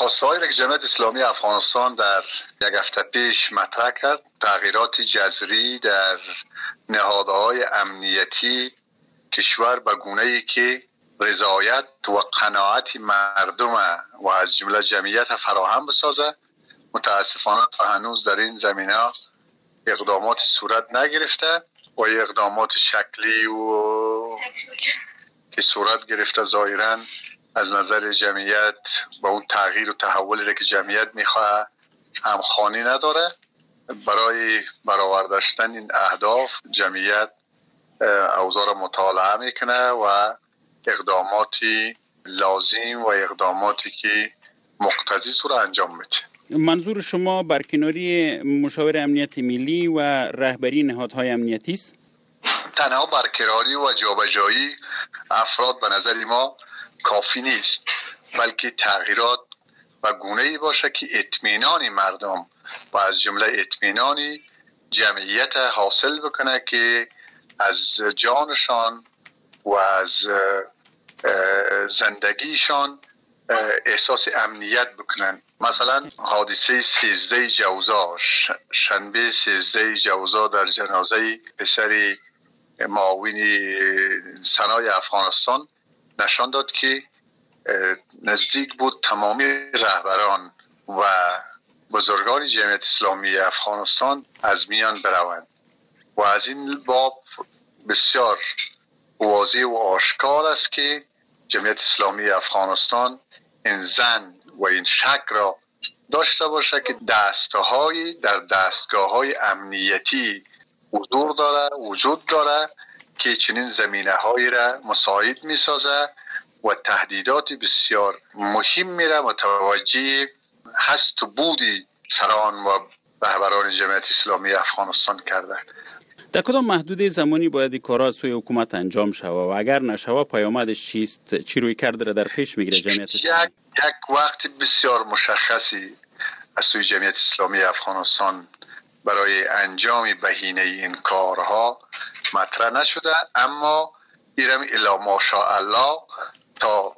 خواسته های که جمعیت اسلامی افغانستان در یک هفته پیش مطرح کرد. تغییرات جذری در نهادهای امنیتی کشور به گونه ای که رضایت و قناعت مردم و از جمله جمعیت فراهم بسازه. متاسفانه تا هنوز در این زمینه اقدامات صورت نگرفته و اقدامات شکلی و که صورت گرفته ظاهرا از نظر جمعیت با اون تغییر و تحولی که جمعیت می‌خواه همخانی نداره. برای برآوردن این اهداف جمعیت اوضاع مطالعه می‌کنه و اقداماتی لازم و اقداماتی که مقتضی رو انجام میده. منظور شما برکناری مشاور امنیت ملی و رهبری نهادهای امنیتی است؟ تنها برقراری و جابجایی افراد به نظر ما کافی نیست. بلکه تغییرات و گونه ای باشه که اطمینان مردم و از جمله اطمینانی جمعیت حاصل بکنه که از جانشان و از زندگیشان احساس امنیت بکنن. مثلا حادثه سیزده جوزا شنبه سیزده جوزا در جنازه پسر معاون سنای افغانستان نشان داد که نزدیک بود تمامی رهبران و بزرگان جمعیت اسلامی افغانستان از میان بروند و از این باب بسیار واضح و آشکار است که جمعیت اسلامی افغانستان این زن و این شک را داشته باشه که دستهای در دستگاه های امنیتی حضور داره وجود داره که چنین زمینه هایی را مساعد می سازه و تهدیدات بسیار مهم میره. متوجه هست و بودی سران و رهبران جمعیت اسلامی افغانستان کرده. در کدام محدوده زمانی باید این کارا سوی حکومت انجام شود و اگر نشوه پیامدش چیست؟ چی روی کرده در پیش می‌گیره جمعیت اسلامی؟ یک, یک وقت بسیار مشخصی از سوی جمعیت اسلامی افغانستان برای انجام بهینه این کارها مطرح نشده اما ایرم الا ماشاءالله تا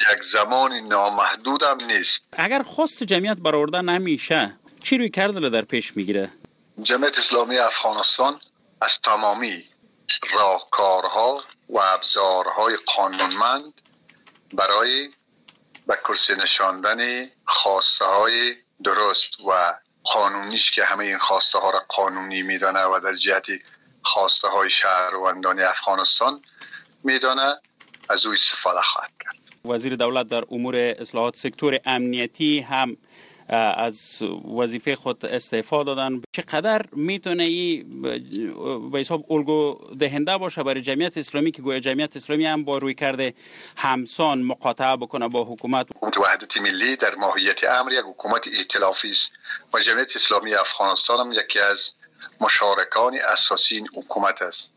یک زمان نامحدود هم نیست. اگر خواست جمعیت برآورده نمیشه چی روی کرده در پیش می‌گیره؟ جمعیت اسلامی افغانستان از تمامی راهکارها و ابزارهای قانونمند برای به کرسی نشاندن خواسته های درست و قانونیش که همه این خواسته ها را قانونی میدانه و در جهت خواسته های شهروندان افغانستان میدانه از او استفاده خواهد کرد. وزیر دولت در امور اصلاحات سکتور امنیتی هم از وظیفه خود استعفا دادن. چقدر می‌تونه ای به حساب الگو دهنده باشه برای جمعیت اسلامی که گویا جمعیت اسلامی هم با روی کرده همسان مقاطعه بکنه با حکومت؟ حکومت وحدت ملی در ماهیت امر یک حکومت ائتلافی است. و جمعیت اسلامی افغانستان هم یکی از مشارکان اساسی این حکومت است.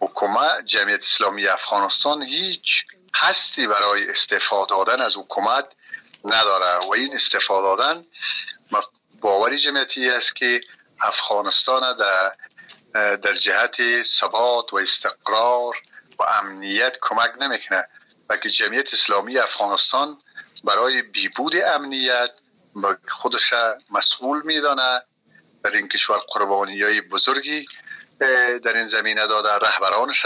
حکومت جمعیت اسلامی افغانستان هیچ هستی برای استفاده دادن از حکومت نداره و این استفاده دادن باوری جمعیتی است که افغانستان در در جهت ثبات و استقرار و امنیت کمک نمی‌کنه که جمعیت اسلامی افغانستان برای بیبود امنیت خودش مسئول میدانه در این کشور قربانی های بزرگی در این زمینه داده رهبرانش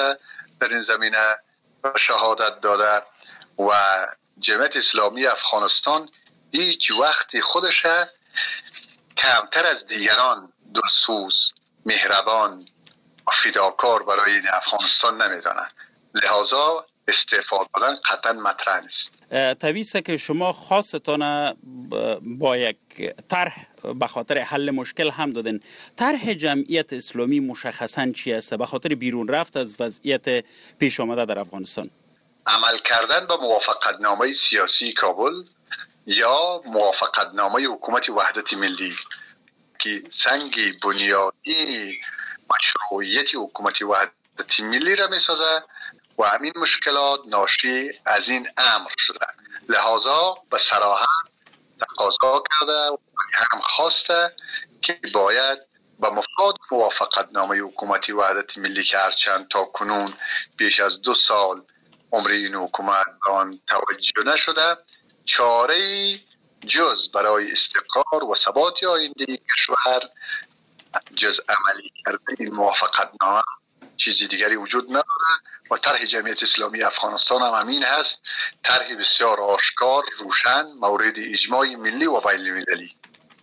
در این زمینه شهادت داده و جمعیت اسلامی افغانستان هیچ وقتی خودش کمتر از دیگران دلسوز مهربان و فداکار برای این افغانستان نمیدانه. لحاظا استفاده دادن قطعا مطرح نیست. طبیعی که شما خاصتان با یک طرح به خاطر حل مشکل هم دادن طرح جمعیت اسلامی مشخصا چی است؟ به خاطر بیرون رفت از وضعیت پیش آمده در افغانستان. عمل کردن به موافقت نامه سیاسی کابل یا موافقت نامه حکومت وحدت ملی که سنگ بنیادی مشروعیت حکومت وحدت ملی را می سازه و همین مشکلات ناشی از این امر شده. لحاظا به سراحت تقاضا کرده و هم خواسته که باید به مفاد موافقت نامه حکومتی وحدت ملی که هرچند تا کنون بیش از دو سال عمر این حکومت آن توجه نشده چاره جز برای استقرار و ثبات آینده کشور جز عملی کرده این موافقت نامه چیزی دیگری وجود نداره. و طرح جمعیت اسلامی افغانستان هم همین هست. طرح بسیار آشکار روشن مورد اجماع ملی و بین المللی